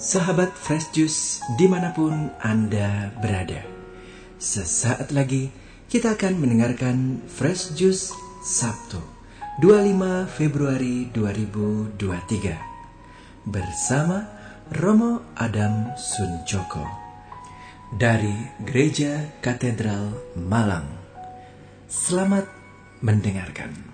Sahabat Fresh Juice di mana pun Anda berada. Sesaat lagi kita akan mendengarkan Fresh Juice Sabtu 25 Februari 2023 Bersama Romo Adam Suncoko Dari Gereja Katedral Malang. Selamat mendengarkan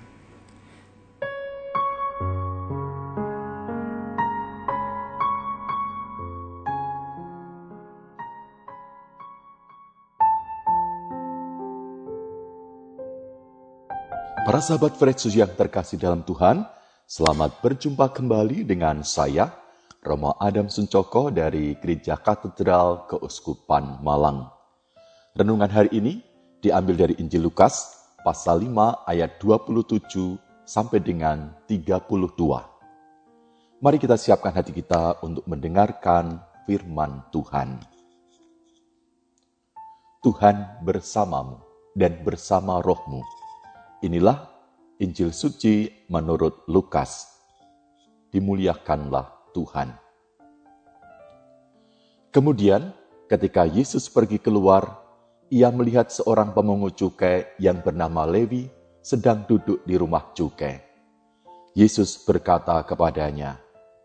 Para sahabat Fredsus yang terkasih dalam Tuhan, selamat berjumpa kembali dengan saya, Romo Adam Suncoko dari Gereja Katedral Keuskupan Malang. Renungan hari ini diambil dari Injil Lukas, pasal 5 ayat 27 sampai dengan 32. Mari kita siapkan hati kita untuk mendengarkan firman Tuhan. Tuhan bersamamu dan bersama rohmu Inilah Injil suci menurut Lukas. Dimuliakanlah Tuhan. Kemudian, ketika Yesus pergi keluar, ia melihat seorang pemungut cukai yang bernama Lewi sedang duduk di rumah cukai. Yesus berkata kepadanya,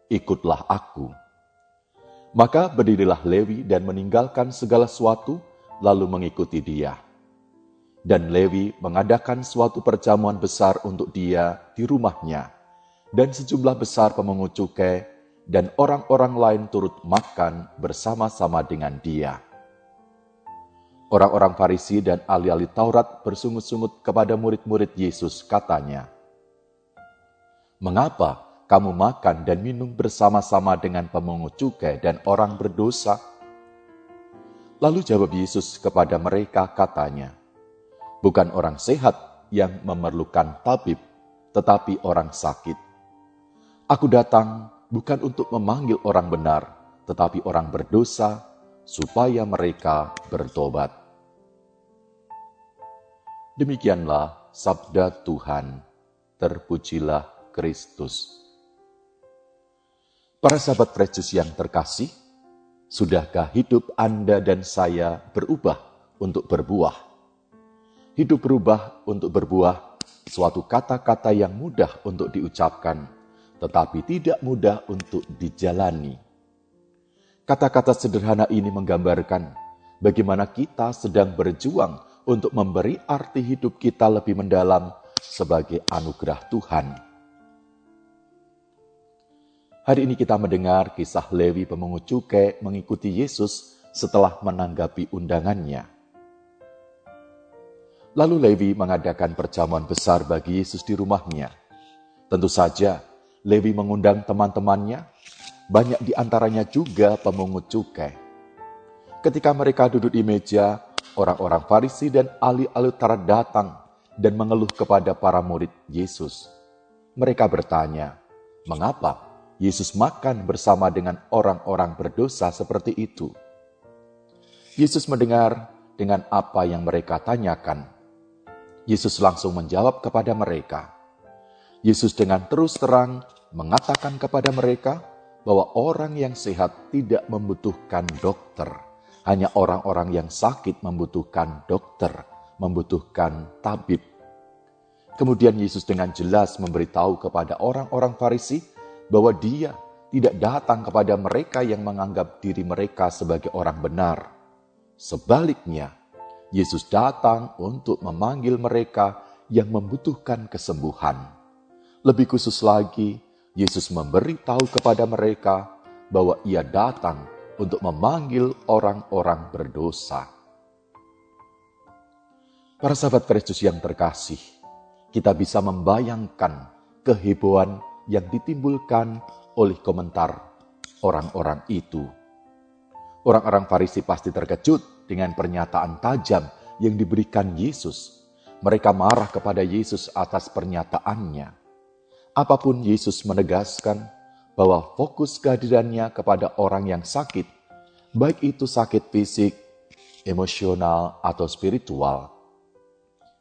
"Ikutlah aku." Maka berdirilah Lewi dan meninggalkan segala sesuatu, lalu mengikuti dia. Dan Lewi mengadakan suatu perjamuan besar untuk dia di rumahnya. Dan sejumlah besar pemungut cukai dan orang-orang lain turut makan bersama-sama dengan dia. Orang-orang Farisi dan ahli-ahli Taurat bersungut-sungut kepada murid-murid Yesus katanya, Mengapa kamu makan dan minum bersama-sama dengan pemungut cukai dan orang berdosa? Lalu jawab Yesus kepada mereka katanya, Bukan orang sehat yang memerlukan tabib, tetapi orang sakit. Aku datang bukan untuk memanggil orang benar, tetapi orang berdosa, supaya mereka bertobat. Demikianlah sabda Tuhan. Terpujilah Kristus. Para sahabat Kristus yang terkasih, sudahkah hidup Anda dan saya berubah untuk berbuah? Hidup berubah untuk berbuah, suatu kata-kata yang mudah untuk diucapkan, tetapi tidak mudah untuk dijalani. Kata-kata sederhana ini menggambarkan bagaimana kita sedang berjuang untuk memberi arti hidup kita lebih mendalam sebagai anugerah Tuhan. Hari ini kita mendengar kisah Lewi pemungut cukai mengikuti Yesus setelah menanggapi undangannya. Lalu Lewi mengadakan perjamuan besar bagi Yesus di rumahnya. Tentu saja, Lewi mengundang teman-temannya, banyak di antaranya juga pemungut cukai. Ketika mereka duduk di meja, orang-orang Farisi dan ahli-ahli datang dan mengeluh kepada para murid Yesus. Mereka bertanya, "Mengapa Yesus makan bersama dengan orang-orang berdosa seperti itu?" Yesus mendengar dengan apa yang mereka tanyakan Yesus langsung menjawab kepada mereka. Yesus dengan terus terang mengatakan kepada mereka bahwa orang yang sehat tidak membutuhkan dokter. Hanya orang-orang yang sakit membutuhkan dokter, membutuhkan tabib. Kemudian Yesus dengan jelas memberitahu kepada orang-orang Farisi bahwa dia tidak datang kepada mereka yang menganggap diri mereka sebagai orang benar. Sebaliknya, Yesus datang untuk memanggil mereka yang membutuhkan kesembuhan. Lebih khusus lagi, Yesus memberi tahu kepada mereka bahwa Ia datang untuk memanggil orang-orang berdosa. Para sahabat Kristus yang terkasih, kita bisa membayangkan kehebohan yang ditimbulkan oleh komentar orang-orang itu. Orang-orang Farisi pasti terkejut dengan pernyataan tajam yang diberikan Yesus. Mereka marah kepada Yesus atas pernyataannya. Apa pun Yesus menegaskan bahwa fokus kehadirannya kepada orang yang sakit, baik itu sakit fisik, emosional, atau spiritual.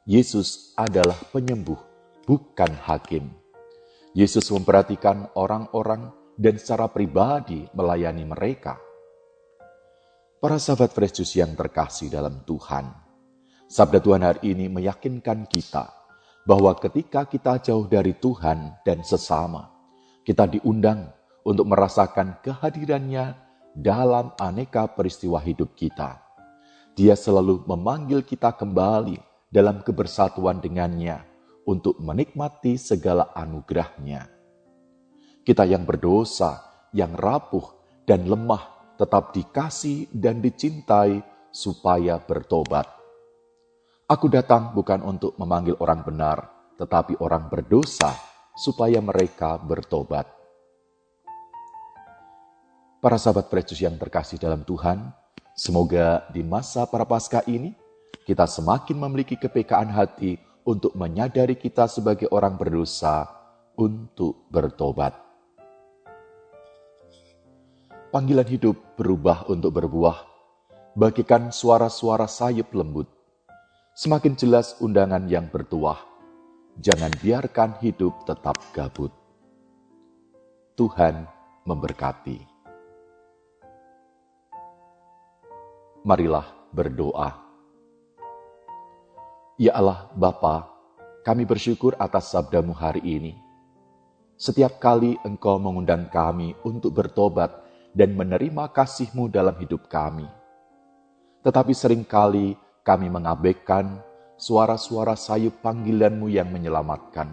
Yesus adalah penyembuh, bukan hakim. Yesus memperhatikan orang-orang dan secara pribadi melayani mereka. Para sahabat Fresh yang terkasih dalam Tuhan, sabda Tuhan hari ini meyakinkan kita bahwa ketika kita jauh dari Tuhan dan sesama, kita diundang untuk merasakan kehadirannya dalam aneka peristiwa hidup kita. Dia selalu memanggil kita kembali dalam kebersatuan dengannya untuk menikmati segala anugerahnya kita yang berdosa, yang rapuh dan lemah tetap dikasih dan dicintai supaya bertobat. Aku datang bukan untuk memanggil orang benar, tetapi orang berdosa supaya mereka bertobat. Para sahabat Kristus yang terkasih dalam Tuhan, semoga di masa para pasca ini kita semakin memiliki kepekaan hati untuk menyadari kita sebagai orang berdosa untuk bertobat. Panggilan hidup berubah untuk berbuah, bagikan suara-suara sayup lembut. Semakin jelas undangan yang bertuah, jangan biarkan hidup tetap gabut. Tuhan memberkati. Marilah berdoa. Ya Allah Bapa, kami bersyukur atas sabdamu hari ini. Setiap kali Engkau mengundang kami untuk bertobat dan menerima kasih-Mu dalam hidup kami. Tetapi sering kali kami mengabaikan suara-suara sayup panggilan-Mu yang menyelamatkan.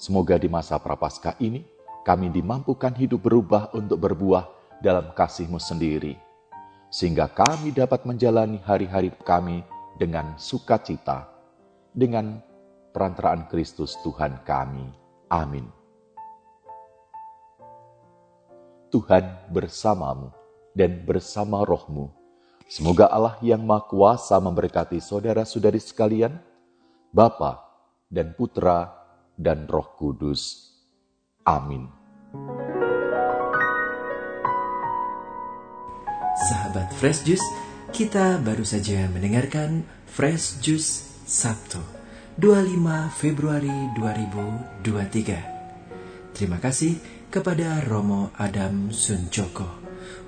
Semoga di masa prapaskah ini kami dimampukan hidup berubah untuk berbuah dalam kasih-Mu sendiri, sehingga kami dapat menjalani hari-hari kami dengan sukacita, dengan perantaraan Kristus Tuhan kami. Amin. Tuhan bersamamu dan bersama rohmu. Semoga Allah yang Maha Kuasa memberkati saudara-saudari sekalian, Bapa dan Putra dan Roh Kudus. Amin. Sahabat Fresh Juice, kita baru saja mendengarkan Fresh Juice Sabtu 25 Februari 2023. Terima kasih kepada Romo Adam Sunjoko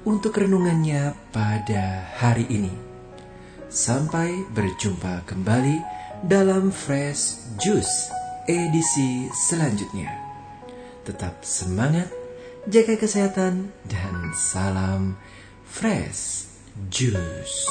untuk renungannya pada hari ini. Sampai berjumpa kembali dalam Fresh Juice edisi selanjutnya. Tetap semangat, jaga kesehatan, dan salam Fresh Juice.